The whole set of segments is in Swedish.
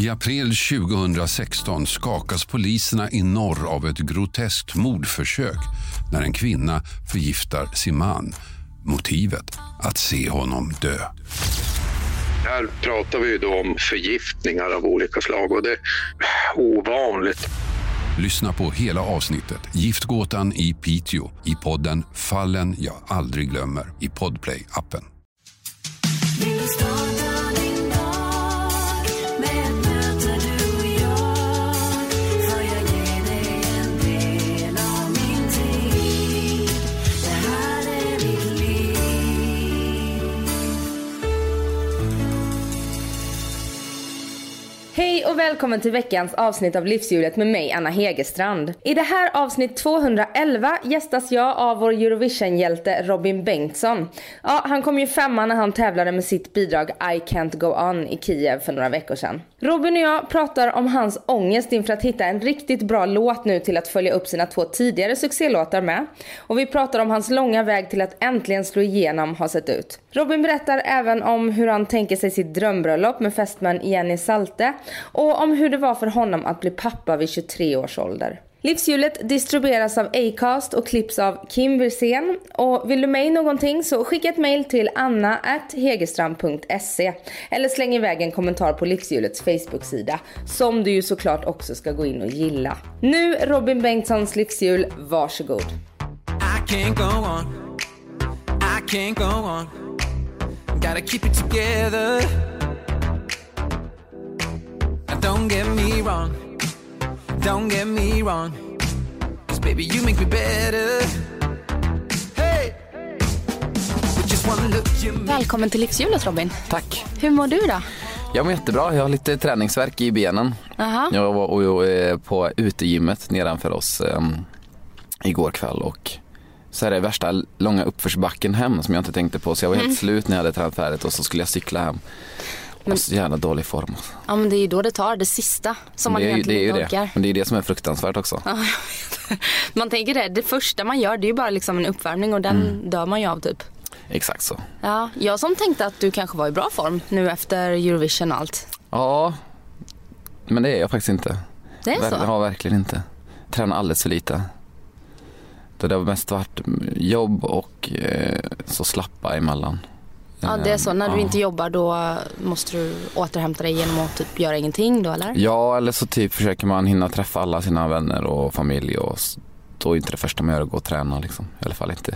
I april 2016 skakas poliserna i norr av ett groteskt mordförsök när en kvinna förgiftar sin man. Motivet? Att se honom dö. Här pratar vi då om förgiftningar av olika slag och det är ovanligt. Lyssna på hela avsnittet Giftgåtan i Piteå i podden Fallen jag aldrig glömmer i Podplay-appen. Hey, Hej och välkommen till veckans avsnitt av Livshjulet med mig Anna Hegerstrand. I det här avsnitt 211 gästas jag av vår Eurovision-hjälte Robin Bengtsson. Ja, han kom ju femma när han tävlade med sitt bidrag I Can't Go On i Kiev för några veckor sedan. Robin och jag pratar om hans ångest inför att hitta en riktigt bra låt nu till att följa upp sina två tidigare succélåtar med. Och vi pratar om hans långa väg till att äntligen slå igenom har sett ut. Robin berättar även om hur han tänker sig sitt drömbröllop med fästmön Jenny Salte och om hur det var för honom att bli pappa vid 23 års ålder. Livshjulet distribueras av Acast och klipps av Kim Wirsén. Och vill du mig någonting så skicka ett mail till anna.hegerstrand.se eller släng iväg en kommentar på Livshjulets Facebook-sida som du ju såklart också ska gå in och gilla. Nu Robin Bengtssons livshjul, varsågod. I can't go on. I can't go on. Gotta keep it together. Don't get me wrong. Don't get me wrong. Cause baby, you make me better. Hey! With just one look, you make Välkommen till livshjulet Robin. Tack. Hur mår du då? Jag mår jättebra. Jag har lite träningsverk i benen. Aha. Jag var och, och, eh, på utegymmet nedanför oss eh, igår kväll och så är det värsta långa uppförsbacken hem som jag inte tänkte på så jag var Mm. helt slut när jag hade tränat färdigt och så skulle jag cykla hem. Men- så jävla dålig form. Ja men det är ju då det tar, det sista som man ju- egentligen det är ju det. orkar. Men det är det som är fruktansvärt också. Ja, man tänker det, det första man gör det är ju bara liksom en uppvärmning och den Mm. dör man ju av typ. Exakt så. Ja, jag som tänkte att du kanske var i bra form nu efter Eurovision och allt. Ja, men det är jag faktiskt inte. Det är Ver- så? Ja, verkligen inte. Tränar alldeles för lite. Det har mest varit jobb och eh, så slappa emellan. Ja det är så, när du Ja. inte jobbar då måste du återhämta dig genom att typ göra ingenting då eller? Ja, eller så typ försöker man hinna träffa alla sina vänner och familj och då är inte det första man gör att gå och träna liksom. I alla fall inte,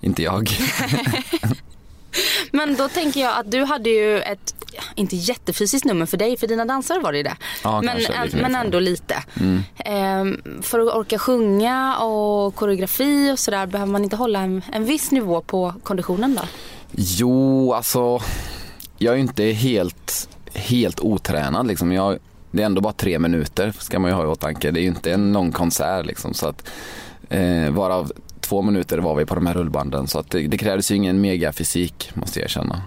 inte jag. Men då tänker jag att du hade ju ett, inte jättefysiskt nummer för dig, för dina dansare var det ju det. Ja, men, kanske, lite men ändå lite. Mm. Ehm, för att orka sjunga och koreografi och sådär, behöver man inte hålla en, en viss nivå på konditionen då? Jo, alltså jag är ju inte helt, helt otränad liksom. Jag, det är ändå bara tre minuter ska man ju ha i åtanke. Det är ju inte en lång konsert liksom. Så att, eh, varav två minuter var vi på de här rullbanden. Så att det, det krävdes ju ingen megafysik måste jag erkänna.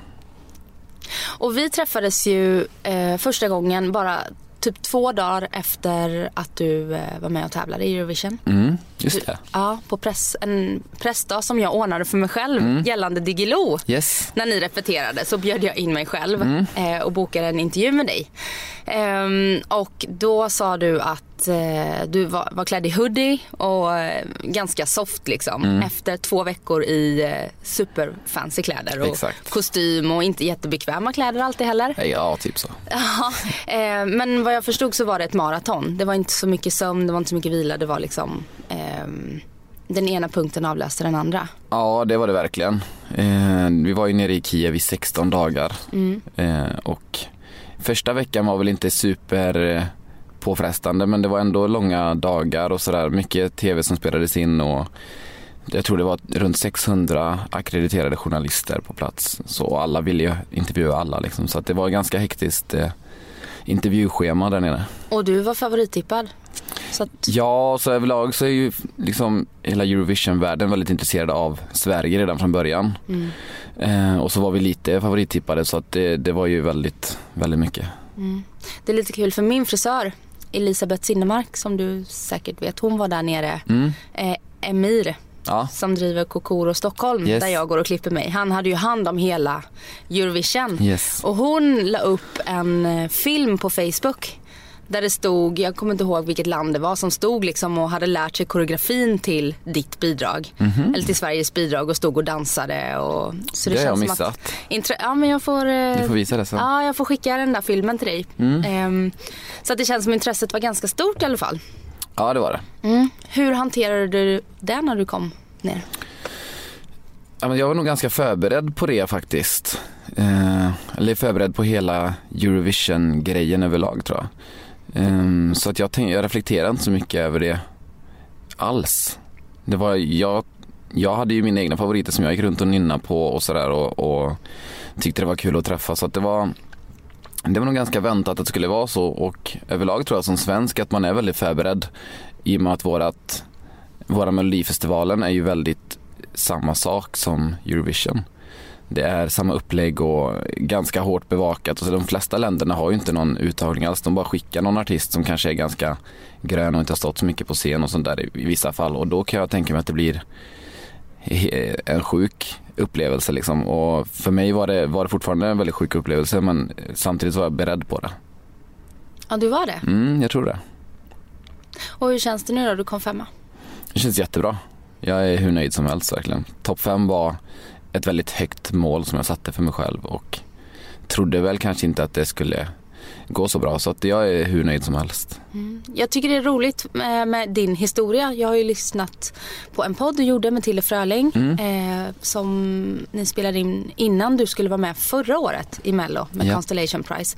Och vi träffades ju eh, första gången bara typ två dagar efter att du eh, var med och tävlade i Eurovision. Mm, just det. Ja, på press, en pressdag som jag ordnade för mig själv Mm. gällande Digilo. Yes. När ni repeterade så bjöd jag in mig själv Mm. eh, och bokade en intervju med dig. Ehm, och då sa du att eh, du var, var klädd i hoodie och eh, ganska soft liksom. Mm. Efter två veckor i eh, superfancy kläder och Exakt. kostym och inte jättebekväma kläder alltid heller. Ja, typ så. Ja, eh, men vad jag förstod så var det ett maraton. Det var inte så mycket sömn, det var inte så mycket vila. Det var liksom ehm, den ena punkten avlöste den andra. Ja, det var det verkligen. Eh, vi var ju nere i Kiev i 16 dagar Mm. eh, och första veckan var väl inte super eh, påfrestande men det var ändå långa dagar och sådär. Mycket tv som spelades in och jag tror det var runt 600 akkrediterade journalister på plats. Så alla ville ju intervjua alla liksom. Så det var ganska hektiskt eh, intervjuschema där nere. Och du var favorittippad. Så att, Ja, så överlag så är ju liksom hela Eurovision-världen väldigt intresserad av Sverige redan från början. mm, Eh, och så var vi lite favorittippade så att det, det var ju väldigt, väldigt mycket. mm. Det är lite kul för min frisör Elisabeth Sinnemark som du säkert vet, hon var där nere. Mm. Eh, Emir Ja, som driver Kokoro Stockholm Yes. där jag går och klipper mig. Han hade ju hand om hela Eurovision. yes. Och hon la upp en eh, film på Facebook. Där det stod, jag kommer inte ihåg vilket land det var, som stod liksom och hade lärt sig koreografin till ditt bidrag. Eller till Sveriges bidrag och stod och dansade. Och, så Mhm. Det har jag missat. Att, intre, ja men jag får, eh, Du får visa det sen. Ja, jag får skicka den där filmen till dig. Mm. Ehm, så att det känns som intresset var ganska stort i alla fall. Ja, det var det. Mm. Hur hanterade du det när du kom ner? Ja, men jag var nog ganska förberedd på det faktiskt. Eh, eller förberedd på hela Eurovision-grejen överlag tror jag. Eh, så att jag, tänk, jag reflekterade inte så mycket över det alls. Det var, jag, jag hade ju mina egna favoriter som jag gick runt och nynnade på och sådär och, och tyckte det var kul att träffa. Så att det var det var nog ganska väntat att det skulle vara så och överlag tror jag som svensk att man är väldigt förberedd i och med att vårat, våra Melodifestivalen är ju väldigt samma sak som Eurovision. Det är samma upplägg och ganska hårt bevakat. Och så de flesta länderna har ju inte någon uttagning alls. De bara skickar någon artist som kanske är ganska grön och inte har stått så mycket på scen och sånt där i, vissa fall. Och då kan jag tänka mig att det blir en sjuk upplevelse liksom. Och för mig var det, var det fortfarande en väldigt sjuk upplevelse men samtidigt var jag beredd på det. Ja, du var det. Mm, jag tror det. Och hur känns det nu då? Du kom femma. Det känns jättebra. Jag är hur nöjd som helst verkligen. Topp fem var ett väldigt högt mål som jag satte för mig själv och trodde väl kanske inte att det skulle gå så bra så att jag är hur nöjd som helst. Jag tycker det är roligt med, din historia. Jag har ju lyssnat på en podd du gjorde med Tille Fröling eh, som ni spelade in innan du skulle vara med förra året i Mello med Ja. Constellation Prize.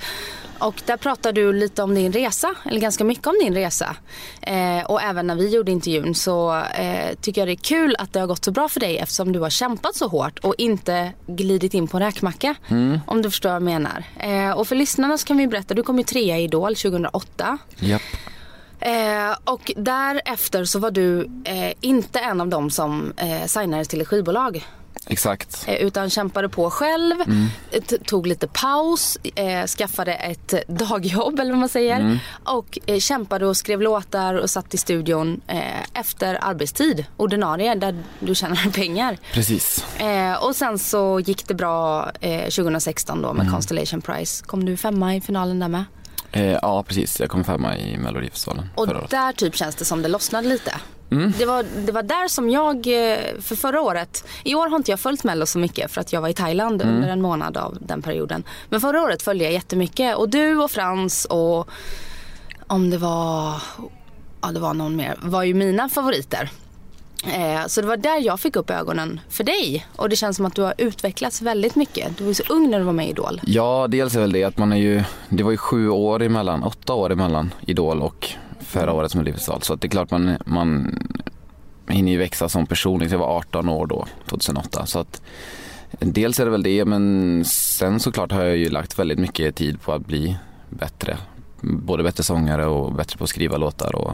Och där pratade du lite om din resa, eller ganska mycket om din resa. Eh, och även när vi gjorde intervjun så eh, tycker jag det är kul att det har gått så bra för dig eftersom du har kämpat så hårt och inte glidit in på en räkmacka. Om du förstår vad jag menar. Eh, och för lyssnarna så kan vi berätta, du kom ju trea i Idol 2008. Japp. Eh, och därefter så var du eh, inte en av dem som eh, signades till ett skivbolag. Exakt. Eh, utan kämpade på själv, eh, t- tog lite paus, eh, skaffade ett dagjobb eller vad man säger. Och eh, kämpade och skrev låtar och satt i studion eh, efter arbetstid, ordinarie, där du tjänade pengar. Precis. Eh, och sen så gick det bra eh, 2016 då med Constellation Prize. Kom du femma i finalen där med? Eh, ja precis, jag kom femma i Melodifestivalen Och förra året. där typ känns det som det lossnade lite. Mm. Det, var, det var där som jag, eh, för förra året, i år har inte jag följt Mello så mycket för att jag var i Thailand Mm. under en månad av den perioden. Men förra året följde jag jättemycket och du och Frans och om det var, ja det var någon mer, var ju mina favoriter. Eh, så det var där jag fick upp ögonen för dig och det känns som att du har utvecklats väldigt mycket. Du var ju så ung när du var med i Idol. Ja, dels är väl det att man är ju, det var ju sju år emellan, åtta år emellan Idol och förra året som årets Melodifestival. Så att det är klart man, man hinner ju växa som person. Jag var 18 år då, 2008. Så att dels är det väl det, men sen såklart har jag ju lagt väldigt mycket tid på att bli bättre. Både bättre sångare och bättre på att skriva låtar. Och,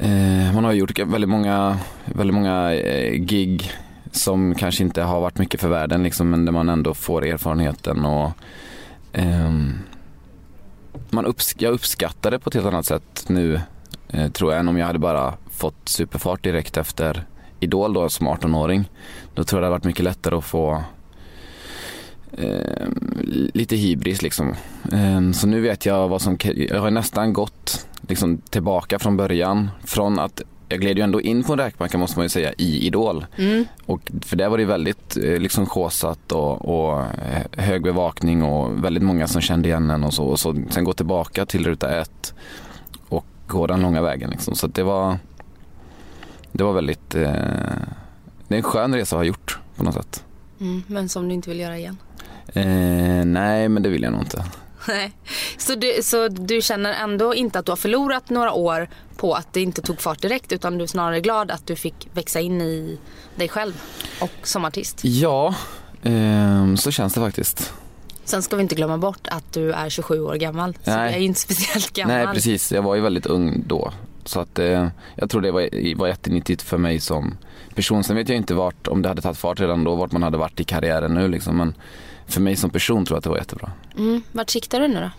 Eh, man har gjort väldigt många, väldigt många eh, gig som kanske inte har varit mycket för världen liksom, men där man ändå får erfarenheten och ehm, man upps- jag uppskattar det på ett helt annat sätt nu eh, tror jag än om jag hade bara fått superfart direkt efter Idol då som 18-åring. Då tror jag det hade varit mycket lättare att få eh, lite hybris liksom. Eh, så nu vet jag vad som, jag har nästan gått liksom tillbaka från början. Från att jag gled ju ändå in på en räkmacka måste man ju säga i Idol. Mm. Och för det var det väldigt eh, liksom sjåsat och, och eh, hög bevakning och väldigt många som kände igen en och så. Och så sen gå tillbaka till ruta ett och gå den långa vägen liksom. Så att det var det var väldigt, eh, det är en skön resa att ha gjort på något sätt. Mm, men som du inte vill göra igen. Eh, nej men det vill jag nog inte. Nej. Så du, så du känner ändå inte att du har förlorat några år på att det inte tog fart direkt utan du är snarare glad att du fick växa in i dig själv och som artist? Ja, eh, så känns det faktiskt. Sen ska vi inte glömma bort att du är 27 år gammal. Så Nej. du är ju inte speciellt gammal. Nej precis, jag var ju väldigt ung då. Så att eh, jag tror det var, var jättenyttigt för mig som person. Sen vet jag inte vart, om det hade tagit fart redan då, vart man hade varit i karriären nu liksom. Men för mig som person tror jag att det var jättebra. Mm. Vart siktar du nu då?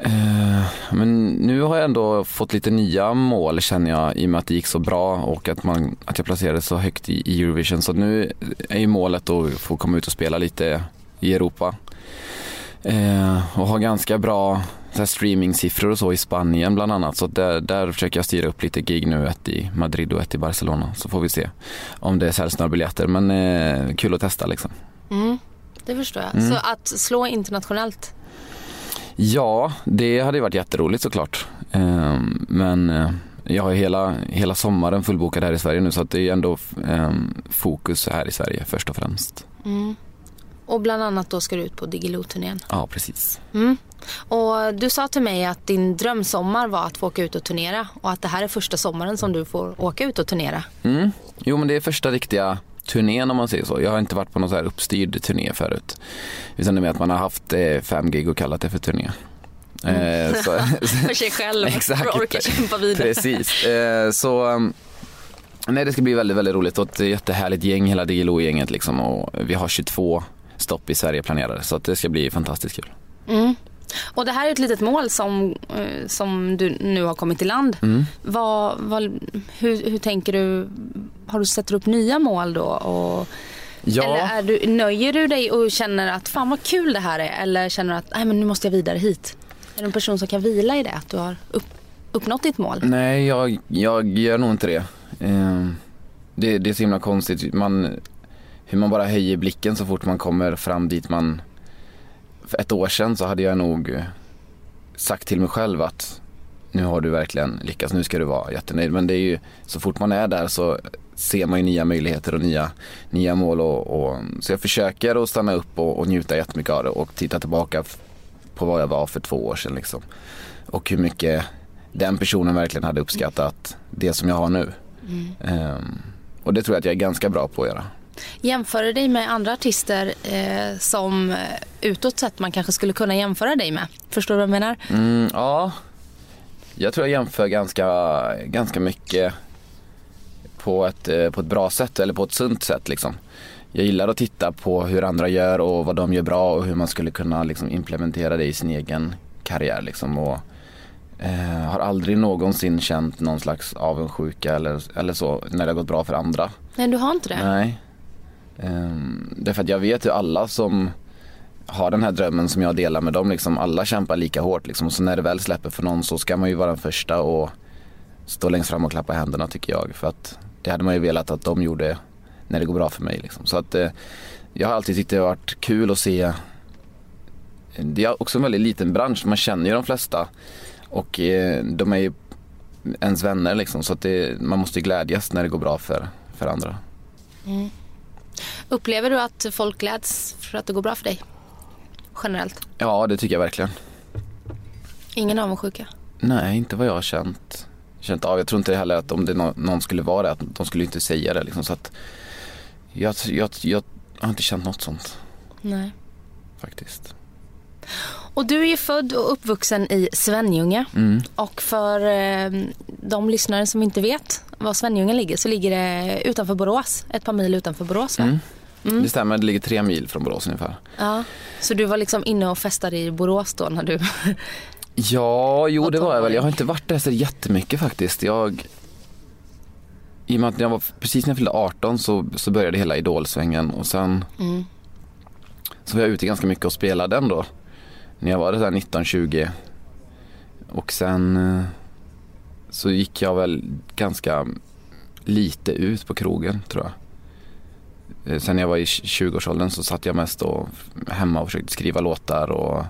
Eh, men nu har jag ändå fått lite nya mål känner jag i och med att det gick så bra och att, man, att jag placerades så högt i, i Eurovision. Så nu är ju målet att få komma ut och spela lite i Europa. Eh, och ha ganska bra streamingsiffror och så i Spanien bland annat. Så där, där försöker jag styra upp lite gig nu, ett i Madrid och ett i Barcelona. Så får vi se om det säljs några biljetter. Men eh, kul att testa liksom. Mm. Det förstår jag. Mm. Så att slå internationellt. Ja, det hade ju varit jätteroligt såklart. Ehm, Men eh, jag har hela, hela sommaren fullbokad här i Sverige nu så att det är ändå ehm, fokus här i Sverige först och främst. Mm. Och bland annat då ska du ut på Diggiloo-turnén. Ja, precis. Mm. Och du sa till mig att din drömsommar var att få åka ut och turnera och att det här är första sommaren som du får åka ut och turnera. Mm. Jo, men det är första riktiga turnén om man säger så. Jag har inte varit på någon så här uppstyrd turné förut. Utan det är med att man har haft eh, fem gig och kallat det för turné. Eh, så, För sig själv, Exakt. för att orka kämpa vidare. Precis. Eh, så um, nej, det ska bli väldigt, väldigt roligt och ett jättehärligt gäng, hela Diggiloo-gänget liksom. Och vi har 22 stopp i Sverige planerade så att det ska bli fantastiskt kul. Mm. Och det här är ett litet mål som, eh, som du nu har kommit i land. Mm. Vad, vad, hur, hur tänker du? Har du sätter upp nya mål då? Och, Ja. Eller är du, nöjer du dig och känner att fan vad kul det här är? Eller känner du att Nej, men nu måste jag vidare hit? Är du en person som kan vila i det? Att du har upp, uppnått ditt mål? Nej, jag, jag gör nog inte det. Eh, det. Det är så himla konstigt. Man, hur man bara höjer blicken så fort man kommer fram dit man... För ett år sedan så hade jag nog eh, sagt till mig själv att nu har du verkligen lyckats, nu ska du vara jättenöjd. Men det är ju, så fort man är där så ser man ju nya möjligheter och nya, nya mål. Och, och, så jag försöker att stanna upp och, och njuta jättemycket av det och titta tillbaka på vad jag var för två år sedan. Liksom. Och hur mycket den personen verkligen hade uppskattat det som jag har nu. Ehm, och det tror jag att jag är ganska bra på att göra. Jämför du dig med andra artister eh, som eh, utåt sett man kanske skulle kunna jämföra dig med? Förstår du vad jag menar? Mm, ja, jag tror jag jämför ganska, ganska mycket på ett, eh, på ett bra sätt eller på ett sunt sätt. Liksom. Jag gillar att titta på hur andra gör och vad de gör bra och hur man skulle kunna liksom, implementera det i sin egen karriär. Liksom. Och, eh, har aldrig någonsin känt någon slags avundsjuka eller, eller så när det har gått bra för andra. Nej, du har inte det? Nej. Um, därför att jag vet ju alla som har den här drömmen som jag delar med dem, liksom, alla kämpar lika hårt. Liksom. Och så när det väl släpper för någon så ska man ju vara den första och stå längst fram och klappa händerna tycker jag. För att det hade man ju velat att de gjorde när det går bra för mig. Liksom. Så att eh, jag har alltid tyckt det har varit kul att se det är också en väldigt liten bransch, man känner ju de flesta och eh, de är ju ens vänner liksom så att det, man måste ju glädjas när det går bra för, för andra. Mm. Upplever du att folk gläds för att det går bra för dig? Generellt? Ja, det tycker jag verkligen. Ingen avundsjuka? Nej, inte vad jag har känt, känt av. Jag tror inte heller att om det nå- någon skulle vara det, att de skulle inte säga det. Liksom. Så att jag, jag, jag har inte känt något sånt Nej. faktiskt. Och du är ju född och uppvuxen i Svenljunga. Mm. Och för eh, de lyssnare som inte vet var Svenljunga ligger så ligger det utanför Borås. Ett par mil utanför Borås va? Mm. Mm. Det stämmer, det ligger tre mil från Borås ungefär. Ja. Så du var liksom inne och festade i Borås då när du... Ja, jo det var jag väl. Jag har inte varit där så jättemycket faktiskt. Jag, I och med att jag var, precis när jag fyllde 18 så, så började hela idolsvängen och sen Mm. så var jag ute ganska mycket och spelade ändå. När jag var där 19-20. Och sen eh, så gick jag väl ganska lite ut på krogen tror jag. Eh, Sen när jag var i 20-årsåldern så satt jag mest och hemma och försökte skriva låtar och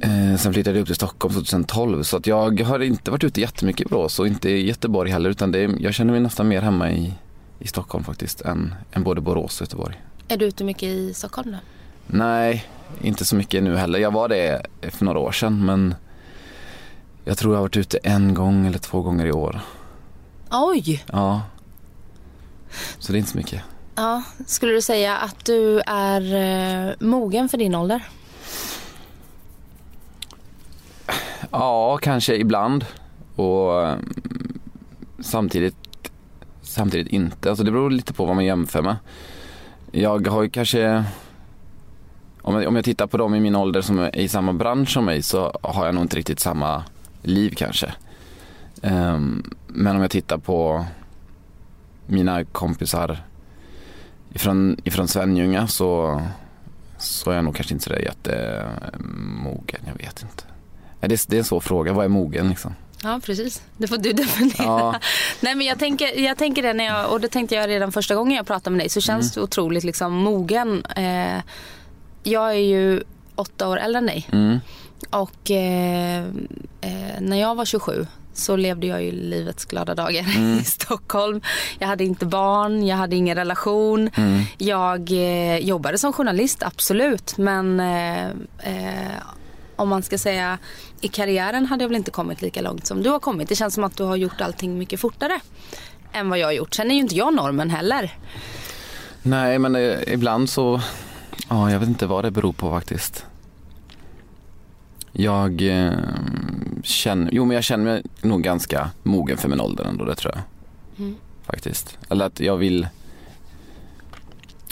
eh, sen flyttade jag upp till Stockholm 2012 så att jag har inte varit ute jättemycket i Borås och inte i Göteborg heller utan det, jag känner mig nästan mer hemma i, i Stockholm faktiskt än, än både Borås och Göteborg. Är du ute mycket i Stockholm nu? Nej, inte så mycket nu heller. Jag var det för några år sedan men jag tror jag har varit ute en gång eller två gånger i år. Oj! Ja. Så det är inte så mycket. Ja, skulle du säga att du är eh, mogen för din ålder? Ja, kanske ibland. Och eh, samtidigt, samtidigt inte. Alltså det beror lite på vad man jämför med. Jag har ju kanske, om jag, om jag tittar på dem i min ålder som är i samma bransch som mig så har jag nog inte riktigt samma liv kanske. Ehm, men om jag tittar på mina kompisar ifrån, ifrån Svenljunga så, så är jag nog kanske inte sådär jättemogen. Jag vet inte. Det är, det är en svår fråga. Vad är mogen liksom? Ja, precis. Det får du definiera. Ja. Nej, men jag tänker, jag tänker det när jag, och det tänkte jag redan första gången jag pratade med dig, så känns du otroligt liksom mogen. Eh, jag är ju åtta år äldre än dig. Mm. Och eh, eh, när jag var 27 så levde jag ju livets glada dagar i Stockholm. Jag hade inte barn, jag hade ingen relation. Jag eh, jobbade som journalist, absolut. Men eh, eh, om man ska säga i karriären hade jag väl inte kommit lika långt som du har kommit. Det känns som att du har gjort allting mycket fortare än vad jag har gjort. Sen är ju inte jag normen heller. Nej, men eh, ibland så, ja, jag vet inte vad det beror på faktiskt. Jag eh, känner, jo men jag känner mig nog ganska mogen för min ålder ändå, det tror jag. Faktiskt. Eller att jag vill,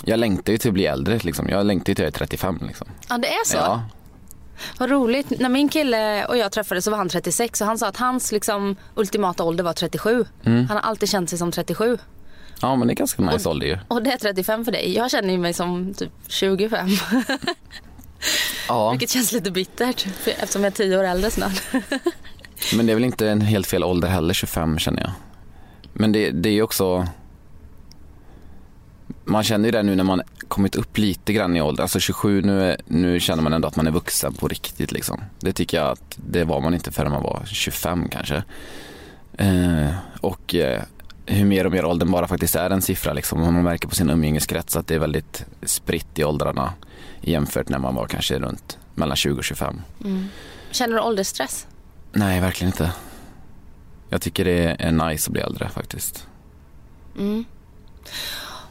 jag längtar ju till att bli äldre liksom. Jag längtar ju till att jag är 35 liksom. Ja, det är så. Ja, Vad roligt. När min kille och jag träffades så var han 36 och han sa att hans liksom, ultimata ålder var 37. Han har alltid känt sig som 37. Ja men det är ganska nice ålder ju. Och det är 35 för dig. Jag känner ju mig som typ 25. Ja, Vilket känns lite bittert eftersom jag är 10 år äldre snart. men det är väl inte en helt fel ålder heller, 25 känner jag. Men det, det är ju också, man känner ju det nu när man kommit upp lite grann i ålder. Alltså 27, nu, nu känner man ändå att man är vuxen på riktigt liksom. Det tycker jag att det var man inte förrän man var 25 kanske. Eh, och eh, hur mer och mer åldern bara faktiskt är en siffra liksom. Och Man märker på sin umgängeskrets att det är väldigt spritt i åldrarna jämfört när man var kanske runt mellan 20 och 25. Känner du åldersstress? Nej, verkligen inte. Jag tycker det är nice att bli äldre faktiskt.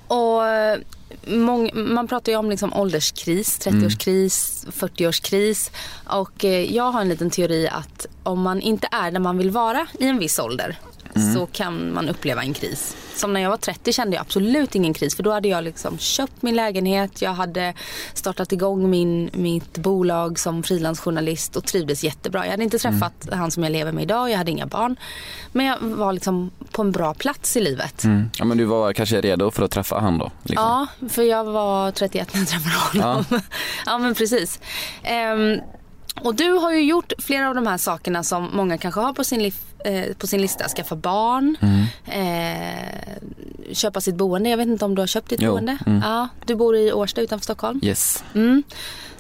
Och eh, mång, man pratar ju om liksom ålderskris, 30-årskris, 40-årskris. Och eh, jag har en liten teori att om man inte är där man vill vara i en viss ålder så kan man uppleva en kris. Som när jag var 30 kände jag absolut ingen kris för då hade jag liksom köpt min lägenhet, jag hade startat igång min, mitt bolag som frilansjournalist och trivdes jättebra. Jag hade inte träffat han som jag lever med idag, jag hade inga barn. Men jag var liksom på en bra plats i livet. Ja, men du var kanske redo för att träffa han då? Liksom. Ja, för jag var 31 när jag träffade honom. Ja, men precis. Ehm, och du har ju gjort flera av de här sakerna som många kanske har på sin, eh, på sin lista. Skaffa barn, eh, köpa sitt boende. Jag vet inte om du har köpt ditt Jo, boende? mm. Ja, du bor i Årsta utanför Stockholm. Yes. Mm.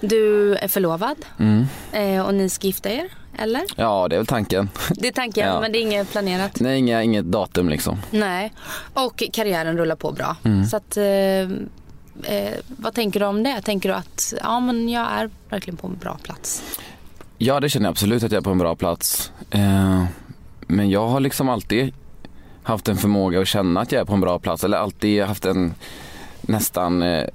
Du är förlovad Mm. eh, och ni ska gifta er, eller? Ja, det är väl tanken. Det är tanken, Ja. men det är inget planerat. Nej, inga, inget datum liksom. Nej, och karriären rullar på bra. Mm. Så att, eh, vad tänker du om det? Tänker du att ja, men jag är verkligen på en bra plats? Ja, det känner jag absolut att jag är på en bra plats. Eh, men jag har liksom alltid haft en förmåga att känna att jag är på en bra plats. Eller alltid haft en nästan eh,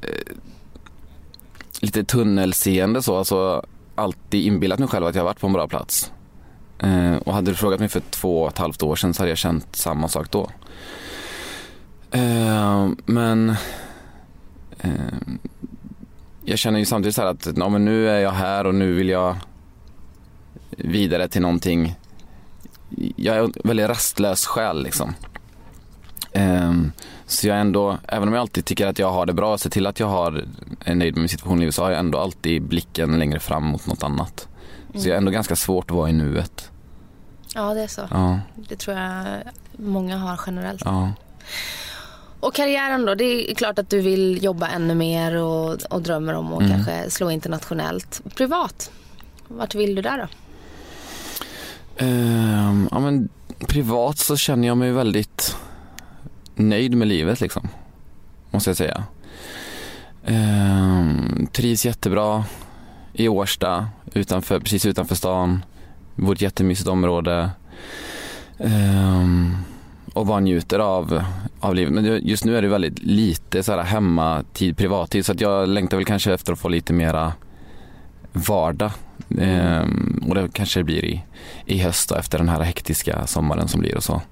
lite tunnelseende så. Alltså alltid inbillat mig själv att jag har varit på en bra plats. Eh, och hade du frågat mig för två och ett halvt år sedan så hade jag känt samma sak då. Eh, men jag känner ju samtidigt så här att ja, men nu är jag här och nu vill jag vidare till någonting. Jag är en väldigt rastlös själ liksom. Ehm, så jag ändå, även om jag alltid tycker att jag har det bra och ser till att jag har, är nöjd med min situation i livet så har jag ändå alltid blicken längre fram mot något annat. Så jag är ändå ganska svårt att vara i nuet. Ja, det är så. Ja, Det tror jag många har generellt. ja. Och karriären då? Det är klart att du vill jobba ännu mer och, och drömmer om att Mm. kanske slå internationellt. Privat, vart vill du där då? Ehm, ja men privat så känner jag mig väldigt nöjd med livet liksom. Måste jag säga. Ehm, trivs jättebra i Årsta, utanför, precis utanför stan. Bor i ett jättemysigt område. Ehm, och bara njuter av, av livet. Men just nu är det väldigt lite så här hemmatid, privattid. Så att jag längtar väl kanske efter att få lite mera vardag. Ehm, och det kanske det blir i, i höst då, efter den här hektiska sommaren som blir och så.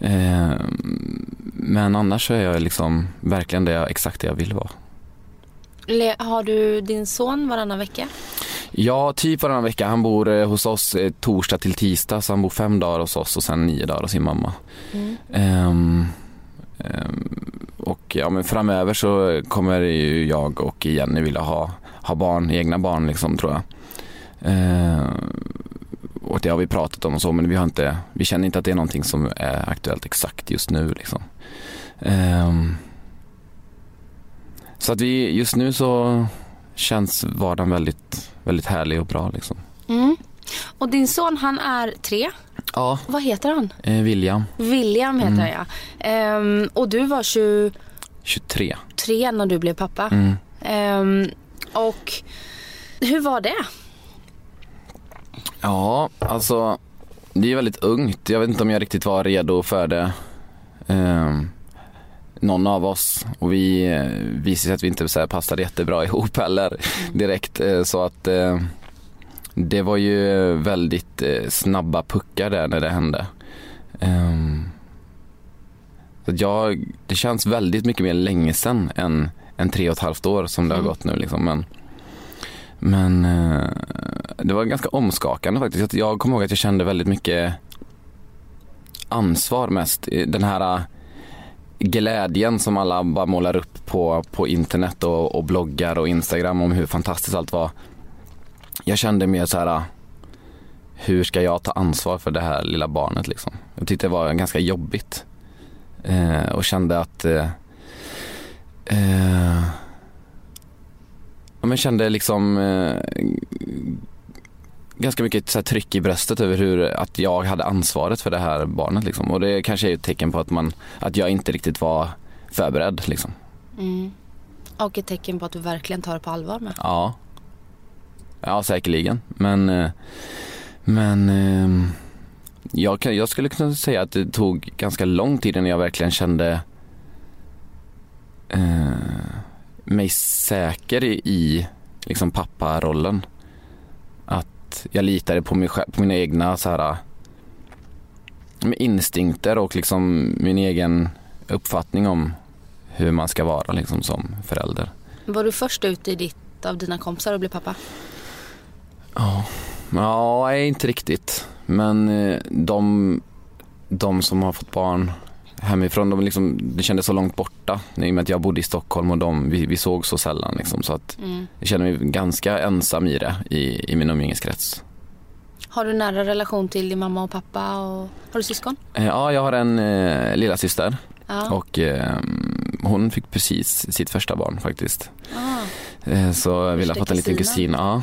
Ehm, men annars så är jag liksom verkligen det jag, exakt det jag vill vara. Le- Har du din son varannan vecka? Ja, typ varannan vecka. Han bor eh, hos oss eh, torsdag till tisdag så han bor fem dagar hos oss och sen nio dagar hos sin mamma. Ehm, ehm, och ja, men framöver så kommer ju jag och Jenny vilja ha, ha barn, egna barn liksom tror jag. Ehm, och det har vi pratat om och så men vi har inte, vi känner inte att det är någonting som är aktuellt exakt just nu liksom. Ehm, så att vi, just nu så känns vardagen väldigt, väldigt härlig och bra liksom. Mm. Och din son han är tre. Ja, Vad heter han? eh, William, William heter han ja. Ehm, och du var 23 23. när du blev pappa. Mm. Ehm, och hur var det? Ja, alltså det är väldigt ungt. Jag vet inte om jag riktigt var redo för det. Ehm, någon av oss. Och vi eh, visade sig att vi inte så här, passade jättebra ihop heller direkt. Eh, så att eh, det var ju väldigt snabba puckar där när det hände. Ehm, så jag, det känns väldigt mycket mer länge sedan än, än tre och ett halvt år som det har gått nu. Liksom. Men, men det var ganska omskakande faktiskt. Jag kommer ihåg att jag kände väldigt mycket ansvar mest. Den här glädjen som alla bara målar upp på, på internet och, och bloggar och Instagram om hur fantastiskt allt var. Jag kände mer så här, hur ska jag ta ansvar för det här lilla barnet liksom? Jag tyckte det var ganska jobbigt. Eh, och kände att eh, eh, men kände liksom eh, ganska mycket så tryck i bröstet över hur, att jag hade ansvaret för det här barnet liksom. Och det kanske är ett tecken på att, man, att jag inte riktigt var förberedd liksom. Mm. Och ett tecken på att du verkligen tar det på allvar med. Ja. Ja, säkerligen. Men, eh, men eh, jag, kan, jag skulle kunna säga att det tog ganska lång tid innan jag verkligen kände eh, mig säker i, i liksom papparollen. Att jag litade på, mig, på mina egna så här, med instinkter och liksom min egen uppfattning om hur man ska vara liksom som förälder. Var du först ut i ditt av dina kompisar att bli pappa? Ja, nej, inte riktigt. Men eh, de, de som har fått barn hemifrån, de liksom, det kändes så långt borta. I och med att jag bodde i Stockholm och de, vi, vi såg så sällan. Liksom, så att jag känner mig ganska ensam i det, i, i min umgängeskrets. Har du nära relation till din mamma och pappa? Och... Har du syskon? Eh, Ja, jag har en eh, lilla syster Ja. och eh, hon fick precis sitt första barn faktiskt. Ah. Eh, Så jag vill ha Första fått en liten kusin. Ja.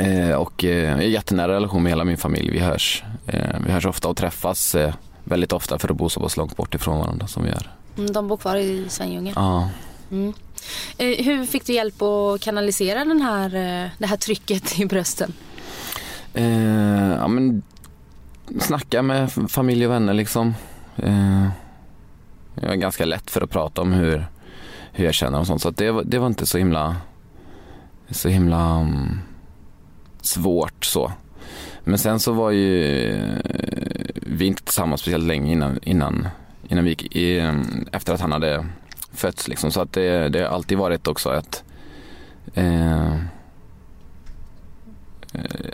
Eh, Och eh, jag har jättenära relation med hela min familj. Vi hörs, eh, vi hörs ofta och träffas eh, väldigt ofta för att bo så pass långt bort ifrån varandra som vi gör. Mm, De bor kvar i Svenljunga. Ja. Mm. Eh, Hur fick du hjälp att kanalisera den här, eh, det här trycket i brösten? Eh, ja, men snacka med familj och vänner liksom. Eh, jag är ganska lätt för att prata om hur, hur jag känner och sånt. Så det, var- det var inte så himla, så himla mm, svårt så. Men sen så var ju vi inte tillsammans speciellt länge innan, innan, innan vi gick i, eh, efter att han hade fötts liksom. Så att det, det har alltid varit också ett eh, eh,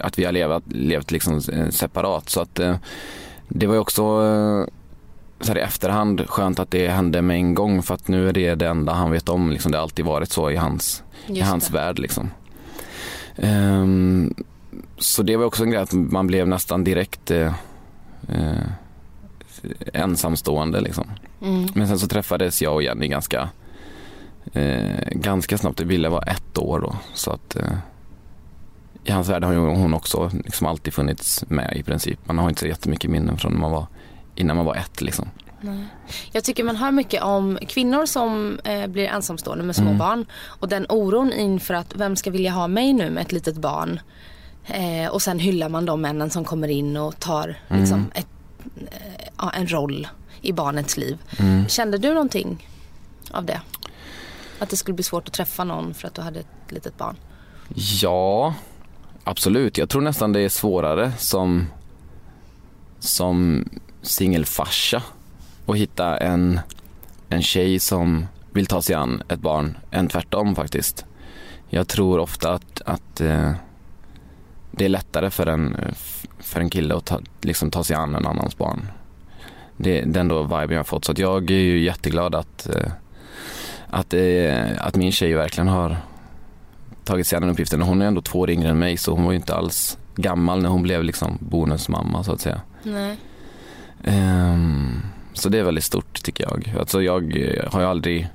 att vi har levat, levt liksom eh, separat. Så att eh, det var ju också eh, så här i efterhand skönt att det hände med en gång för att nu är det det enda han vet om. Liksom. Det har alltid varit så i hans, i hans det. värld. Liksom. Ehm, så det var också en grej att man blev nästan direkt eh, eh, ensamstående. Liksom. Mm. Men sen så träffades jag och Jenny ganska, eh, ganska snabbt. Ville var ett år då. Så att eh, i hans värld har hon också liksom alltid funnits med i princip. Man har inte så jättemycket minnen från när man var, innan man var ett liksom. Jag tycker man hör mycket om kvinnor som eh, blir ensamstående med små barn och den oron inför att vem ska vilja ha mig nu med ett litet barn. Eh, och sen hyllar man de männen som kommer in och tar liksom, ett, eh, en roll i barnets liv. Mm. Kände du någonting av det? Att det skulle bli svårt att träffa någon för att du hade ett litet barn? Ja, absolut. Jag tror nästan det är svårare som, som singelfarsa att hitta en, en tjej som vill ta sig an ett barn än tvärtom faktiskt. Jag tror ofta att, att eh, det är lättare för en, för en kille att ta, liksom ta sig an en annans barn. Det är den då viben jag har fått. Så att jag är ju jätteglad att, eh, att, eh, att min tjej verkligen har tagit sig an den uppgiften. Hon är ändå två år yngre än mig så hon var ju inte alls gammal när hon blev liksom bonusmamma så att säga. Nej. Ehm, så det är väldigt stort tycker jag. Alltså jag eh, har ju aldrig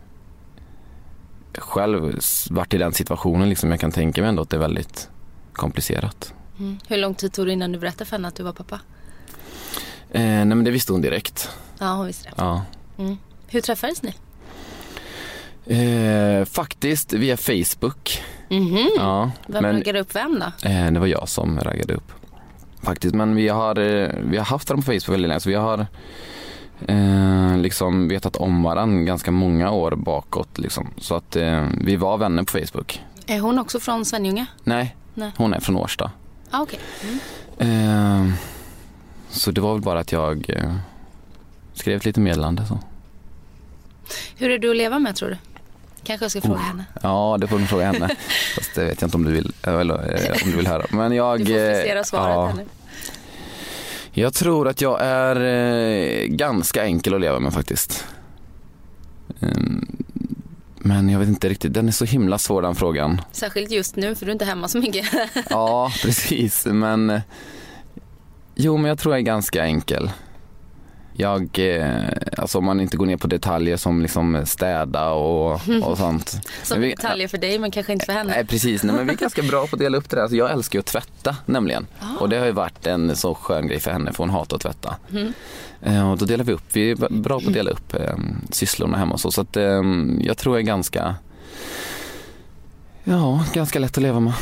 själv varit i den situationen liksom. Jag kan tänka mig ändå att det är väldigt komplicerat. Mm. Hur lång tid tog det innan du berättade för henne att du var pappa? Eh, nej men det visste hon direkt. Ja, hon visste det. Ja. Mm. Hur träffades ni? Eh, faktiskt via Facebook. Mhm. Ja, Vem men raggade upp vem då? eh, det var jag som raggade upp. Faktiskt, men vi har, eh, vi har haft varandra på Facebook väldigt länge. Så vi har eh, liksom vetat om varandra ganska många år bakåt. Liksom. Så att eh, vi var vänner på Facebook. Är hon också från Svenljunga? Nej, Nej. hon är från Årsta. Ah, okej. Mm. Eh, så det var väl bara att jag eh, skrev ett litet meddelande. Så. Hur är du att leva med tror du? Kanske jag ska fråga henne. Ja, det får du fråga henne. Fast det vet jag inte om du vill, eller, eh, om du vill höra. Men jag, Du får eh, frisera svaret ja. Jag tror att jag är eh, ganska enkel att leva med faktiskt. Men jag vet inte riktigt, den är så himla svår den frågan. Särskilt just nu för du är inte hemma så mycket. Ja, precis. Men eh, jo, men jag tror jag är ganska enkel. Jag, eh, alltså om man inte går ner på detaljer som liksom städa och, och sånt. Som vi- detaljer för dig men kanske inte för henne. Nej precis, nej, men vi är ganska bra på att dela upp det där. Alltså, jag älskar ju att tvätta nämligen. Och det har ju varit en så skön grej för henne för hon hatar att tvätta. Eh, och då delar vi upp, vi är bra på att dela upp eh, sysslorna hemma och så. Så att, eh, jag tror jag är ganska, ja, ganska lätt att leva med.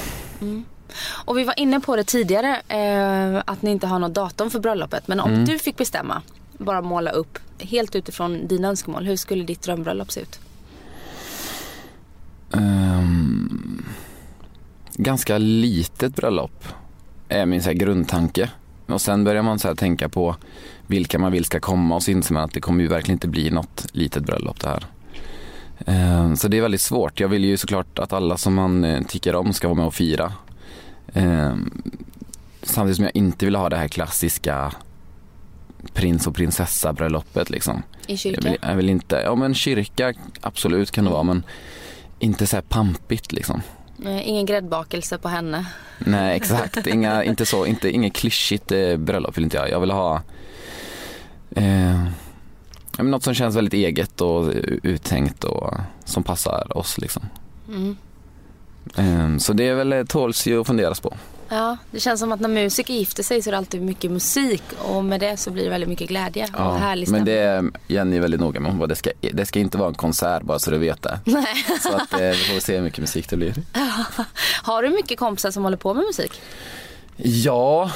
Och vi var inne på det tidigare eh, att ni inte har något datum för bröllopet. Men om du fick bestämma, bara måla upp helt utifrån dina önskemål. Hur skulle ditt drömbröllop se ut? Ehm, ganska litet bröllop är min så här, grundtanke. Och sen börjar man så här, tänka på vilka man vill ska komma och så inser man att det kommer ju verkligen inte bli något litet bröllop det här. Ehm, så det är väldigt svårt. Jag vill ju såklart att alla som man eh, tycker om ska vara med och fira. Ehm, samtidigt som jag inte vill ha det här klassiska prins och prinsessa bröllopet liksom. I Jag kyrkan? vill, jag vill inte, ja men kyrka absolut kan det vara men inte så här pampigt liksom. Eh, ingen gräddbakelse på henne. Nej exakt, Inga, inte så, inte, inget klyschigt eh, bröllop vill inte jag. Jag vill ha eh, ja, något som känns väldigt eget och uttänkt och som passar oss liksom. Mm. Eh, så det är väl eh, tåls ju att funderas på. Ja, det känns som att när musiker gifter sig så är det alltid mycket musik och med det så blir det väldigt mycket glädje och härlig men det är Jenny väldigt noga med. Hon bara, det ska, det ska inte vara en konsert bara så du vet det. Nej. Så att eh, vi får se hur mycket musik det blir. Har du mycket kompisar som håller på med musik? Ja,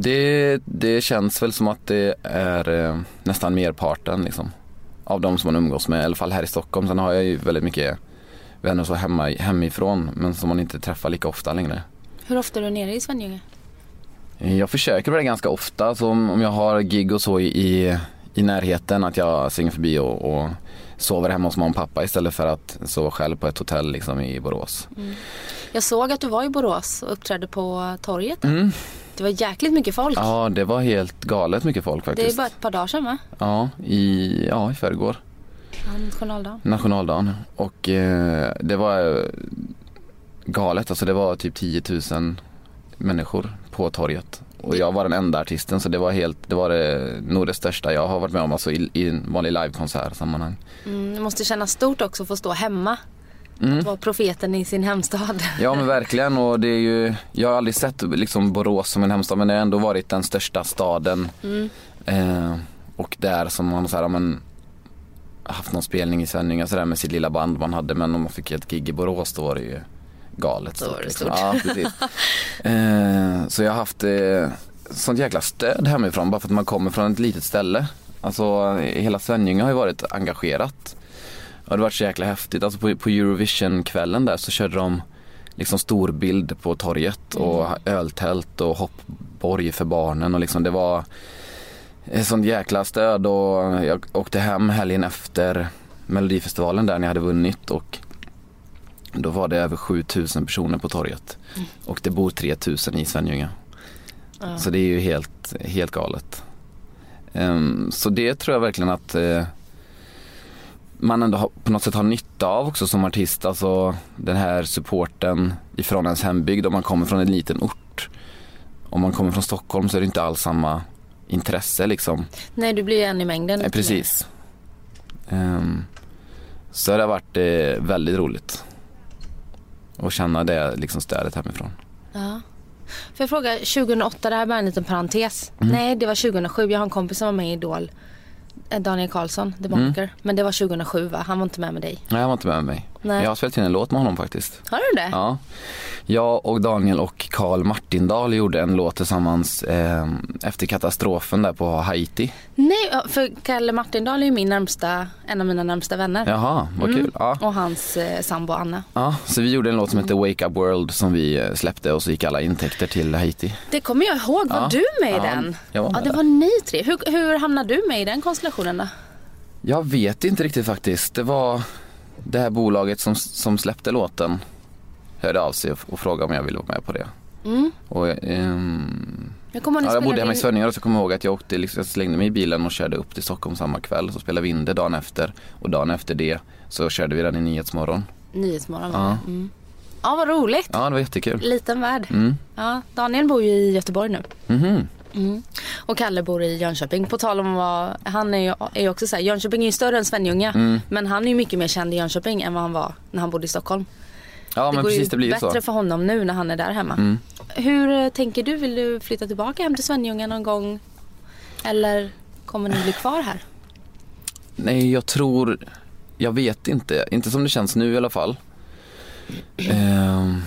det, det känns väl som att det är eh, nästan merparten liksom, av de som man umgås med, i alla fall här i Stockholm. Sen har jag ju väldigt mycket vänner så hemma, hemifrån men som man inte träffar lika ofta längre. Hur ofta är du nere i Svenljunga? Jag försöker vara ganska ofta, så om, jag har gig och så i, i, närheten att jag svänger förbi och, och sover hemma hos mamma och pappa istället för att sova själv på ett hotell liksom, i Borås. Jag såg att du var i Borås och uppträdde på torget. Mm. Det var jäkligt mycket folk. Ja, det var helt galet mycket folk det är faktiskt. bara ett par dagar sedan va? Ja, i, ja, i förrgår. Ja, nationaldagen. nationaldagen och eh, det var eh, galet. Alltså det var typ 10 000 människor på torget. Och jag var den enda artisten så det var helt, det var det, nog det största jag har varit med om alltså i, i en vanlig livekonsert sammanhang. Mm, det måste kännas stort också att få stå hemma. Mm. Att vara profeten i sin hemstad. Ja men verkligen och det är ju, jag har aldrig sett liksom Borås som en hemstad men det har ändå varit den största staden. Eh, och där som man så här, ja, men, haft någon spelning i sändningar sådär med sitt lilla band man hade men om man fick ett gig i Borås då var det ju galet. Då var det liksom. stort. Ja, precis. eh, så jag har haft eh, sånt jäkla stöd hemifrån bara för att man kommer från ett litet ställe. Alltså hela Svenljunga har ju varit engagerat. Och det varit så jäkla häftigt. Alltså på, på Eurovision-kvällen där så körde de liksom storbild på torget och öltält och hoppborg för barnen och liksom det var ett sånt jäkla stöd och jag åkte hem helgen efter Melodifestivalen där när jag hade vunnit och då var det över 7000 personer på torget och det bor 3000 i Svenljunga. Så det är ju helt, helt galet. Ehm, så det tror jag verkligen att eh, man ändå på något sätt har nytta av också som artist. Alltså den här supporten ifrån ens hembygd om man kommer från en liten ort. Om man kommer från Stockholm så är det inte alls samma intresse liksom. Nej, du blir ju en i mängden. Nej, precis. Ehm, så det har varit eh, väldigt roligt. Att känna det liksom stödet hemifrån. Ja. Får jag fråga, 2008, det här är bara en liten parentes. Mm. Nej, det var 2007. Jag har en kompis som var med i Idol. Eh, Daniel Karlsson, The Mm. Bonker. Men det var 2007 va? Han var inte med med dig. Nej, han var inte med mig. Nej. Jag har spelat in en låt med honom faktiskt. Har du det? Ja. Jag och Daniel och Karl Martindal gjorde en låt tillsammans eh, efter katastrofen där på Haiti. Nej, ja, för Kalle Martindal är ju min närmsta, en av mina närmsta vänner. Jaha, vad kul. Ja. Och hans eh, sambo Anna. Ja, så vi gjorde en låt som heter Wake Up World som vi eh, släppte och så gick alla intäkter till Haiti. Det kommer jag ihåg. Var Ja. du med i Ja, den? jag var ja, med det där. var ni tre. Hur, hur hamnade du med i den konstellationen då? Jag vet inte riktigt faktiskt. Det var det här bolaget som, som släppte låten hörde av sig och, och frågade om jag ville vara med på det. Och, ehm, Jag ja, jag bodde hemma i in- Svenljunga och så kommer jag ihåg att jag, åkte, liksom, jag slängde mig i bilen och körde upp till Stockholm samma kväll. Så spelade vi in det dagen efter och dagen efter det så körde vi den i Nyhetsmorgon. Nyhetsmorgon Ja. Mm. Ja, vad roligt. Ja, det var jättekul. Liten värld. Mm. Ja, Daniel bor ju i Göteborg nu. Mhm. Och Kalle bor i Jönköping. På tal om vad, han är ju är ju också så här, Jönköping är ju större än Svenljunga. Mm. Men han är ju mycket mer känd i Jönköping än vad han var när han bodde i Stockholm. Ja, det men går precis ju det blir bättre så. för honom nu när han är där hemma. Mm. Hur eh, tänker du? Vill du flytta tillbaka hem till Svenljunga någon gång? Eller kommer ni bli kvar här? Nej, jag tror, jag vet inte. Inte som det känns nu i alla fall. Ehm,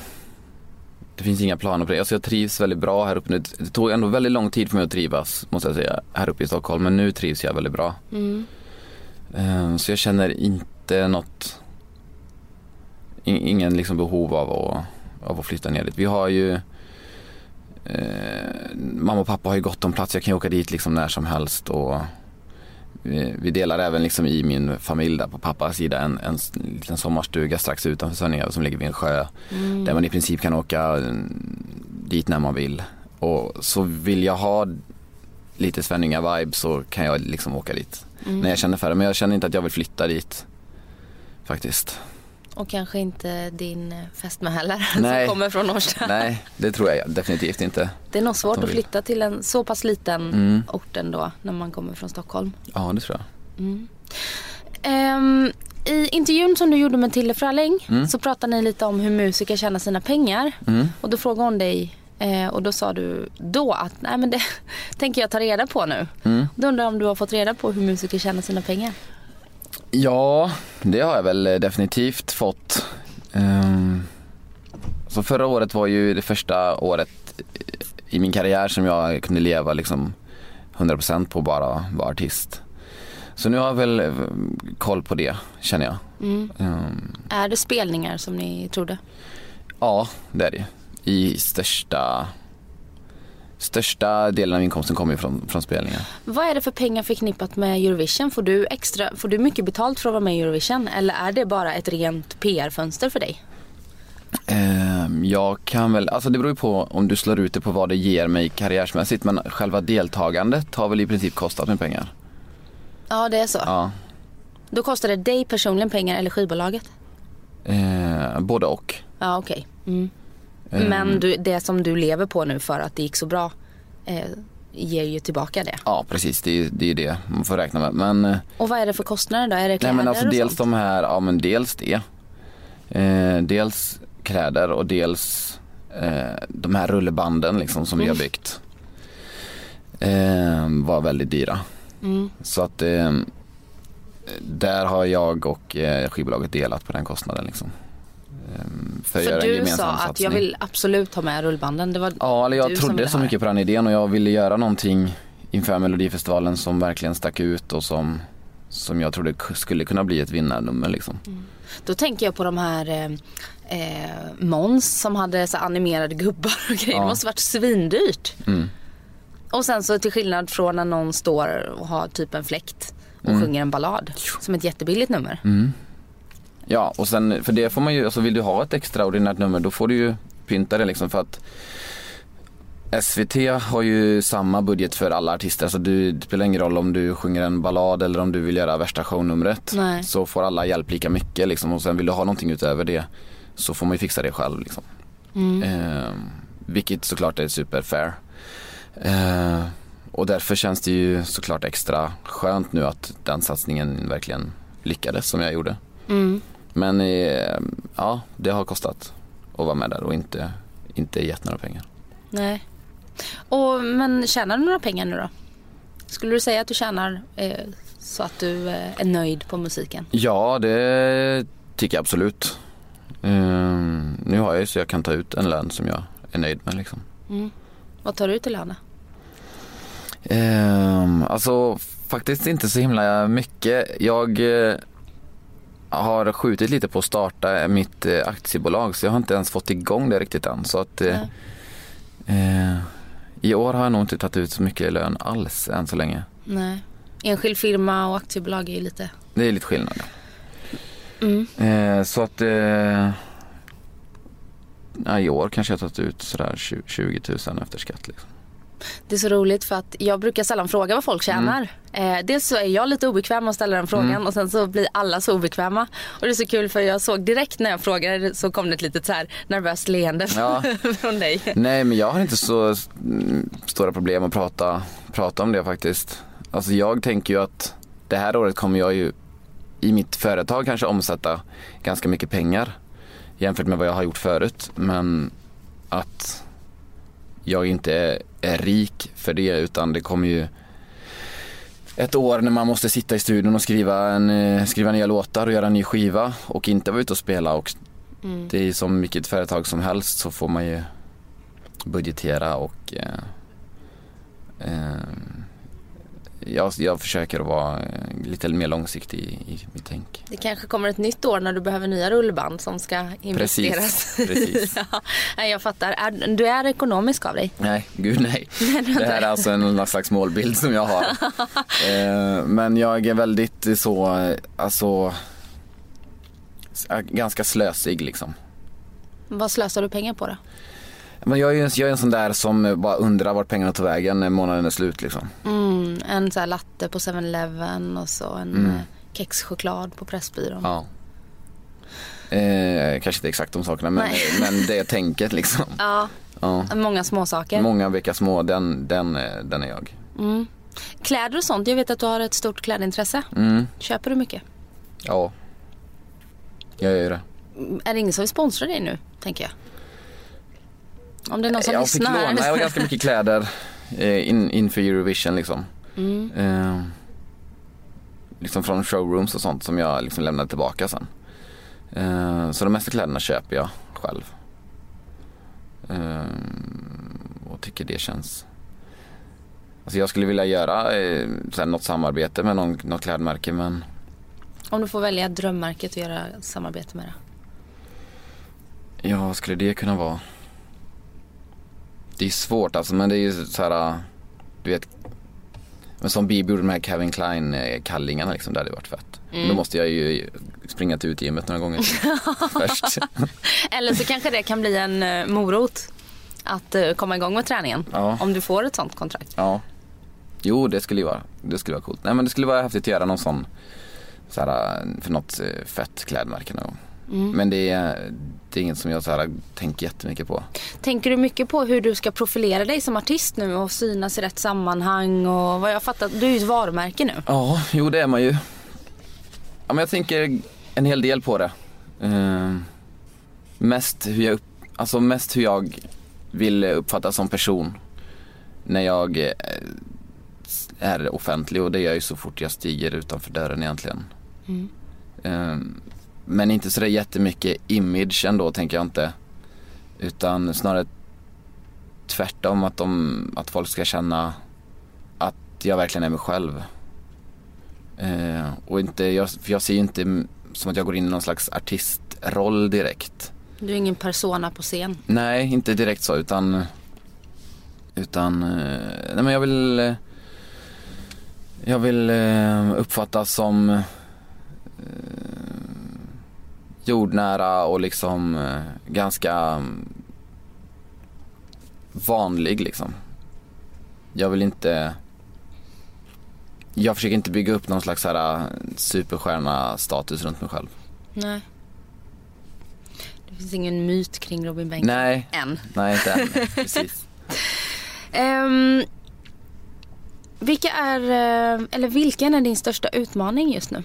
det finns inga planer på det. Alltså jag trivs väldigt bra här uppe nu. Det tog ändå väldigt lång tid för mig att trivas, måste jag säga, här uppe i Stockholm. Men nu trivs jag väldigt bra. Mm. Ehm, så jag känner inte något, in- ingen liksom behov av att, av att flytta ner dit. Vi har ju Eh, mamma och pappa har ju gott om plats. Jag kan ju åka dit liksom när som helst. Och vi, vi delar även liksom i min familj där på pappas sida en, en liten sommarstuga strax utanför Svenljunga som ligger vid en sjö. Där man i princip kan åka mm, dit när man vill. Och så vill jag ha lite Svenljunga-vibe så kan jag liksom åka dit. När jag känner för det. Men jag känner inte att jag vill flytta dit. Faktiskt. Och kanske inte din eh, fästmö heller Nej. som kommer från Årsta. Nej, det tror jag definitivt inte. Det är nog svårt att vill. flytta till en så pass liten Mm. ort ändå när man kommer från Stockholm. Ja, det tror jag. Ehm, I intervjun som du gjorde med Tille Fröling Mm. så pratade ni lite om hur musiker tjänar sina pengar. Och då frågade hon dig eh, och då sa du då att nej men det tänker jag ta reda på nu. Mm. Då undrar jag om du har fått reda på hur musiker tjänar sina pengar. Ja, det har jag väl eh, definitivt fått. Ehm, så förra året var ju det första året i min karriär som jag kunde leva liksom 100% på bara vara artist. Så nu har jag väl eh, koll på det, känner jag. Ehm, Är det spelningar som ni trodde? ja, det är det. I största, största delen av inkomsten kommer ju från, från spelningar. Vad är det för pengar förknippat med Eurovision? Får du, extra, får du mycket betalt för att vara med i Eurovision eller är det bara ett rent PR-fönster för dig? Ehm, Jag kan väl, alltså det beror ju på om du slår ut det på vad det ger mig karriärsmässigt men själva deltagandet har väl i princip kostat mig pengar. Ja, det är så. Ja. Då kostar det dig personligen pengar eller skivbolaget? Eh, både och. Ja, okej. Mm. Ehm, Men du, det som du lever på nu för att det gick så bra eh, ger ju tillbaka det. Ja precis, det är det är det man får räkna med. Men, eh, Och vad är det för kostnader då? Är det nej, kläder men alltså och dels sånt? de här, ja men dels det. Eh, dels kläder och dels eh, de här rullbanden liksom som vi har byggt. Eh, var väldigt dyra. Mm. Så att eh, där har jag och eh, skivbolaget delat på den kostnaden liksom. Eh, för, För göra en du gemensam sa att satsning. jag vill absolut ha med rullbanden. Det var Ja, eller jag du trodde så mycket på den idén och jag ville göra någonting inför Melodifestivalen som verkligen stack ut och som, som jag trodde skulle kunna bli ett vinnarnummer liksom. Då tänker jag på de här eh, eh, Måns som hade så animerade gubbar och grejer. Ja. Det måste varit svindyrt. Mm. Och sen så till skillnad från när någon står och har typ en fläkt och Mm. sjunger en ballad. Som ett jättebilligt nummer. Ja, och sen för det får man ju, alltså vill du ha ett extraordinärt nummer då får du ju pynta det liksom för att SVT har ju samma budget för alla artister. Alltså du, det spelar ingen roll om du sjunger en ballad eller om du vill göra värsta shownumret. Nej. Så får alla hjälp lika mycket liksom. Och sen vill du ha någonting utöver det så får man ju fixa det själv liksom. Eh, vilket såklart är super fair. Eh, och därför känns det ju såklart extra skönt nu att den satsningen verkligen lyckades som jag gjorde. Mm. Men eh, ja, det har kostat att vara med där och inte, inte gett några pengar. Nej. Och, men tjänar du några pengar nu då? Skulle du säga att du tjänar eh, så att du eh, är nöjd på musiken? Ja, det tycker jag absolut. Ehm, nu har jag ju så jag kan ta ut en lön som jag är nöjd med liksom. Vad tar du ut i lön? Um, alltså faktiskt inte så himla mycket. Jag eh, har skjutit lite på att starta mitt eh, aktiebolag så jag har inte ens fått igång det riktigt än. Så att eh, eh, i år har jag nog inte tagit ut så mycket lön alls än så länge. Nej. Enskild firma och aktiebolag är ju lite... Det är lite skillnad. Mm. Eh, så att eh, ja, i år kanske jag har tagit ut sådär 20 20 000 efter skatt. Liksom. Det är så roligt för att jag brukar sällan fråga vad folk tjänar. Eh, dels så är jag lite obekväm att ställa den frågan och sen så blir alla så obekväma. Och det är så kul för jag såg direkt när jag frågade så kom det ett litet så här nervöst leende Ja. från dig. Nej men jag har inte så mm, stora problem att prata, prata om det faktiskt. Alltså jag tänker ju att det här året kommer jag ju i mitt företag kanske omsätta ganska mycket pengar jämfört med vad jag har gjort förut. Men att jag inte är, är rik för det utan det kommer ju ett år när man måste sitta i studion och skriva, en, eh, skriva nya låtar och göra en ny skiva och inte vara ute och spela. Och Det är som vilket företag som helst så får man ju budgetera och eh, eh, jag, jag försöker att vara eh, lite mer långsiktig i, i mitt tänk. Det kanske kommer ett nytt år när du behöver nya rullband som ska investeras. precis. ja, nej, jag fattar. Är, du är ekonomisk av dig. Nej, gud nej. Det här är alltså en slags målbild som jag har. Eh, men jag är väldigt så, eh, alltså äh, ganska slösig liksom. Vad slösar du pengar på då? Men jag är, ju en- jag är en sån där som bara undrar vart pengarna tar vägen när månaden är slut liksom. Mm, en så här latte på 7-Eleven och så en mm. kexchoklad på Pressbyrån. Ja. Eh, kanske inte exakt de sakerna men, Nej. men det tänket liksom. Ja, Ja. många småsaker. Många vilka små, den, den, eh, den är jag. Kläder och sånt, jag vet att du har ett stort klädintresse. Mm. Köper du mycket? Ja. Jag gör det. Mm, Är det ingen som vill sponsra dig nu, tänker jag? Om det är någon som jag fick lyssnar. låna jag har ganska mycket kläder eh, in, inför Eurovision liksom. Mm. Eh, liksom från showrooms och sånt som jag liksom lämnade tillbaka sen. Eh, så de mesta kläderna köper jag själv. Eh, och tycker det känns Alltså jag skulle vilja göra eh, så här, något samarbete med någon, något klädmärke men Om du får välja drömmärket och göra samarbete med det. Ja, vad skulle det kunna vara? Det är svårt alltså, men det är ju så här, du vet, men som Bibi gjorde med Calvin Klein eh, kallingarna liksom, det hade varit fett. Men Då måste jag ju springa till utgymmet några gånger först. Eller så kanske det kan bli en eh, morot att eh, komma igång med träningen. Ja. Om du får ett sånt kontrakt. Ja. Jo, det skulle ju vara, det skulle vara coolt. Nej men det skulle vara häftigt att göra någon sån, så här, för något fett klädmärke någon gång. Men det är, det är inget som jag så här, tänker jättemycket på. Tänker du mycket på hur du ska profilera dig som artist nu och synas i rätt sammanhang och vad jag fattar, du är ju ett varumärke nu. Ja, jo det är man ju. Ja, men jag tänker en hel del på det. Eh, mest, hur jag upp, alltså mest hur jag vill uppfattas som person när jag eh, är offentlig och det är jag ju så fort jag stiger utanför dörren egentligen. Eh, men inte sådär jättemycket image ändå tänker jag inte. Utan snarare tvärtom att, de, att folk ska känna att jag verkligen är mig själv. Eh, och inte, jag, för jag ser ju inte som att jag går in i någon slags artistroll direkt. Du är ingen persona på scen. Nej, inte direkt så utan Utan, eh, nej men jag vill eh, Jag vill eh, uppfattas som Jordnära och liksom eh, ganska mm, Vanlig liksom Jag vill inte Jag försöker inte bygga upp någon slags här eh, superstjärna status runt mig själv Nej. Det finns ingen myt kring Robin Bengtsson. Nej, Än. nej inte än, precis Ehm, vilka är, eh, eller vilken är din största utmaning just nu?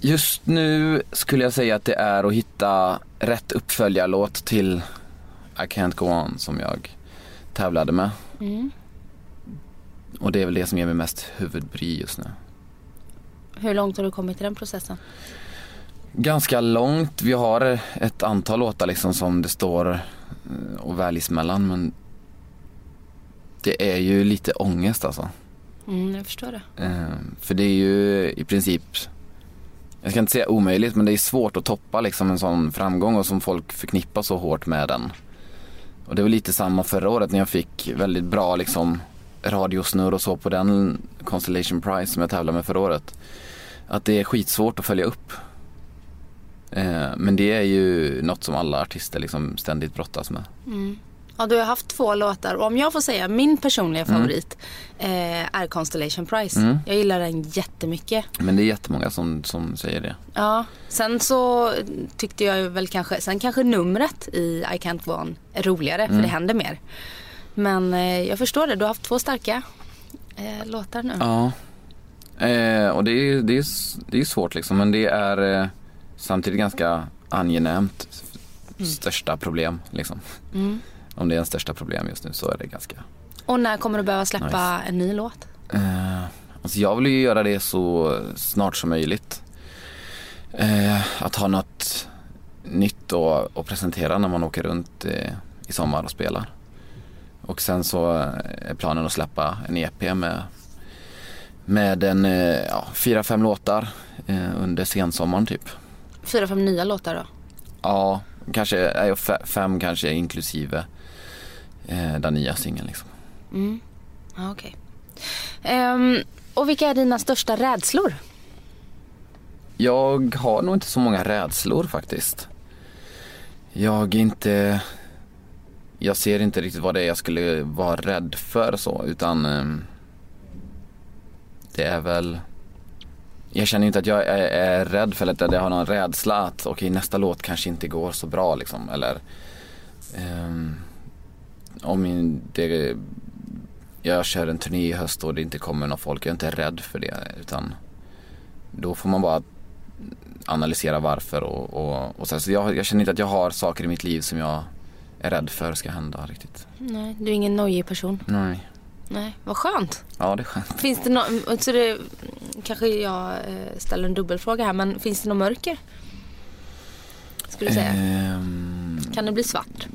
Just nu skulle jag säga att det är att hitta rätt uppföljarlåt till I Can't Go On som jag tävlade med. Mm. Och det är väl det som ger mig mest huvudbry just nu. Hur långt har du kommit i den processen? Ganska långt. Vi har ett antal låtar liksom som det står eh, och väljs mellan men det är ju lite ångest alltså. Mm, jag förstår det. Eh, För det är ju i princip, jag ska inte säga omöjligt, men det är svårt att toppa liksom en sån framgång och som folk förknippar så hårt med den. Och det var lite samma förra året när jag fick väldigt bra liksom radiosnurr och så på den Constellation Prize som jag tävlade med förra året. Att det är skitsvårt att följa upp. Eh, Men det är ju något som alla artister liksom ständigt brottas med. Mm. Ja, du har haft två låtar och om jag får säga min personliga favorit eh, är Constellation Prize. Jag gillar den jättemycket. Men det är jättemånga som, som säger det. Ja, sen så tyckte jag ju väl kanske, sen kanske numret i I Can't Go On är roligare för det händer mer. Men eh, jag förstår det, du har haft två starka eh, låtar nu. Ja. Eh, och det är, det, är, det är svårt liksom men det är eh, samtidigt ganska angenämt. Största problem liksom. Om det är en största problem just nu så är det ganska. Och när kommer du behöva släppa Nice. en ny låt? Eh, alltså jag vill ju göra det så snart som möjligt. Eh, att ha något nytt att, presentera när man åker runt eh, i sommar och spelar. Och sen så är planen att släppa en EP med, med en ja, fyra, fem låtar eh, under sensommaren typ. Fyra, fem nya låtar då? Ja, kanske, fe- fem kanske inklusive eh, den nya singeln liksom. Ja, okej. Ehm, och vilka är dina största rädslor? Jag har nog inte så många rädslor faktiskt. Jag är inte... Jag ser inte riktigt vad det är jag skulle vara rädd för så utan ehm, det är väl... Jag känner inte att jag är, är rädd för att jag har någon rädsla att okej nästa låt kanske inte går så bra liksom eller ehm, om det, jag kör en turné i höst och det inte kommer någon folk, jag är inte rädd för det utan då får man bara analysera varför och, och, och så, så jag, jag känner inte att jag har saker i mitt liv som jag är rädd för ska hända riktigt. Nej, du är ingen nojig person. Nej. Nej, vad skönt. Ja det är skönt. Finns det no- så det, kanske jag eh, ställer en dubbelfråga här, men finns det något mörker? Skulle du säga. Ehm, Kan det bli svart?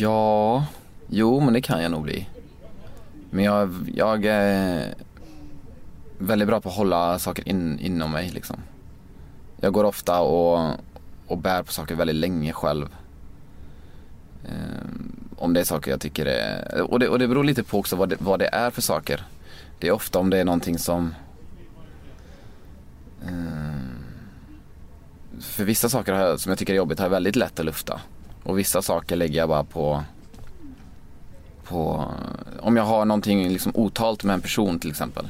Ja, jo men det kan jag nog bli. Men jag, jag är väldigt bra på att hålla saker in, inom mig liksom. Jag går ofta och, och bär på saker väldigt länge själv. Um, om det är saker jag tycker är, och det, och det beror lite på också vad det, vad det är för saker. Det är ofta om det är någonting som Um, För vissa saker har som jag tycker är jobbigt har jag väldigt lätt att lufta. Och vissa saker lägger jag bara på på, om jag har någonting liksom otalt med en person till exempel.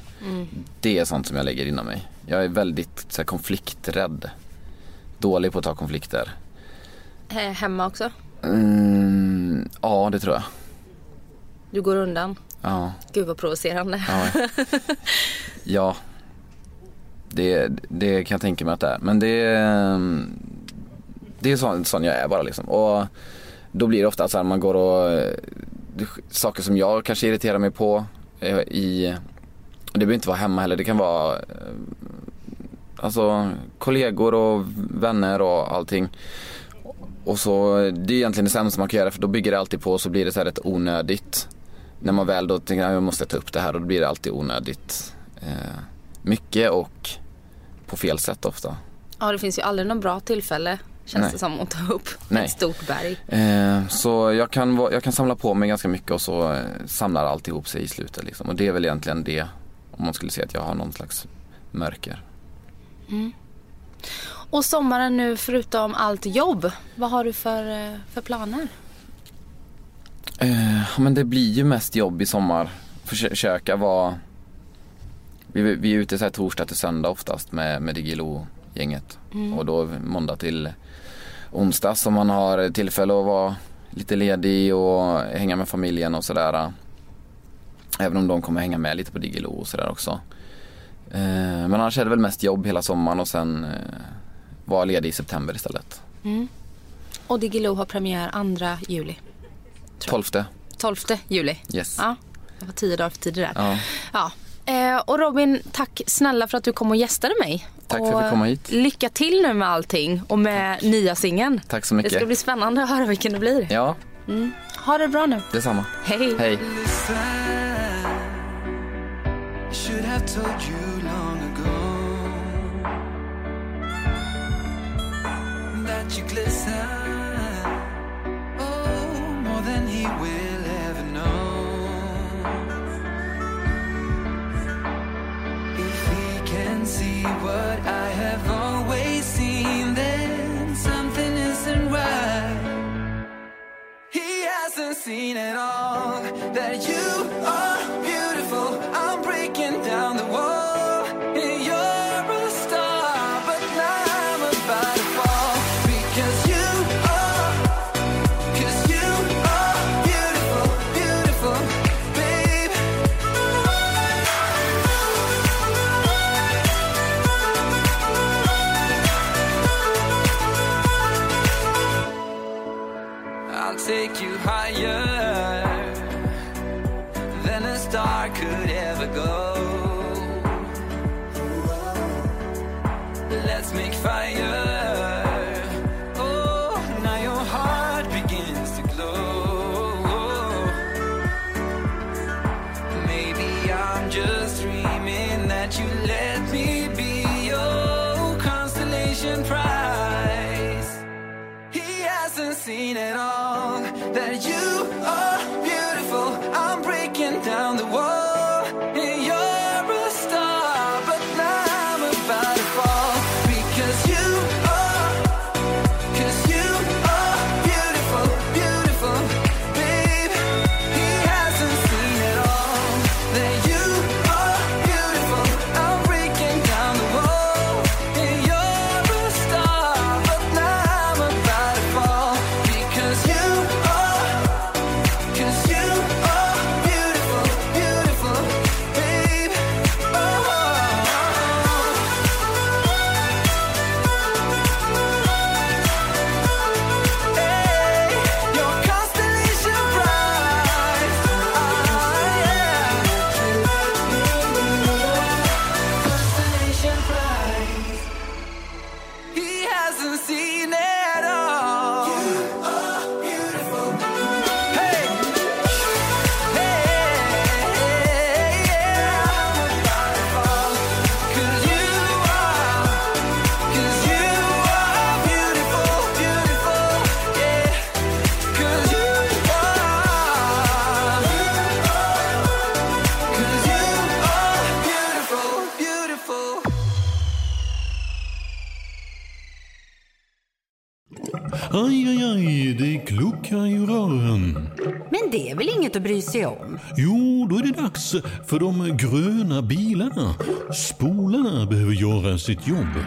Det är sånt som jag lägger inom mig. Jag är väldigt så här, konflikträdd. Dålig på att ta konflikter. Hemma också? Mm, ja, det tror jag. Du går undan? Ja, Gud vad provocerande. ja. ja. Det, det kan jag tänka mig att det är. Men det, det är sån, sån jag är bara liksom. Och då blir det ofta så här man går och, eh, saker som jag kanske irriterar mig på eh, i, och det behöver inte vara hemma heller, det kan vara eh, alltså kollegor och vänner och allting. Och så, det är egentligen det sämsta man kan göra för då bygger det alltid på och så blir det så här rätt onödigt. när man väl då tänker att jag måste ta upp det här och då blir det alltid onödigt eh, mycket och på fel sätt ofta. Ja, det finns ju aldrig någon bra tillfälle känns Nej. det som att ta upp Nej. ett stort berg. Eh, så jag kan, jag kan samla på mig ganska mycket och så eh, samlar allt ihop sig i slutet liksom. Och det är väl egentligen det om man skulle säga att jag har någon slags mörker. Och sommaren nu förutom allt jobb, vad har du för, eh, för planer? Eh, men det blir ju mest jobb i sommar. Försö- Försöka vara... Vi, vi är ute så här torsdag till söndag oftast med, med Digilo-gänget. Och då måndag till onsdag så man har tillfälle att vara lite ledig och hänga med familjen och sådär. Även om de kommer hänga med lite på Digilo och sådär också. Eh, men annars är det väl mest jobb hela sommaren och sen eh, vara ledig i september istället. Och Diggiloo har premiär 2 juli. 12. 12 juli. Yes. Ja, det var tio dagar för tidigt där. Ja. Ja. Eh, och Robin, tack snälla för att du kom och gästade mig. Tack för och att jag fick komma hit. Lycka till nu med allting och med nya singeln. Tack så Det mycket. ska bli spännande att höra vilken det blir. Ja, Ha det bra nu. detsamma. Hej. Hej. Listen, I should have told you long ago that you glisten. Dags för de gröna bilarna. Spolarna behöver göra sitt jobb.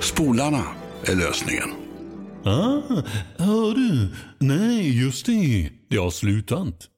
Spolarna är lösningen. Ah, hör du? Nej, just det. Det har slutat.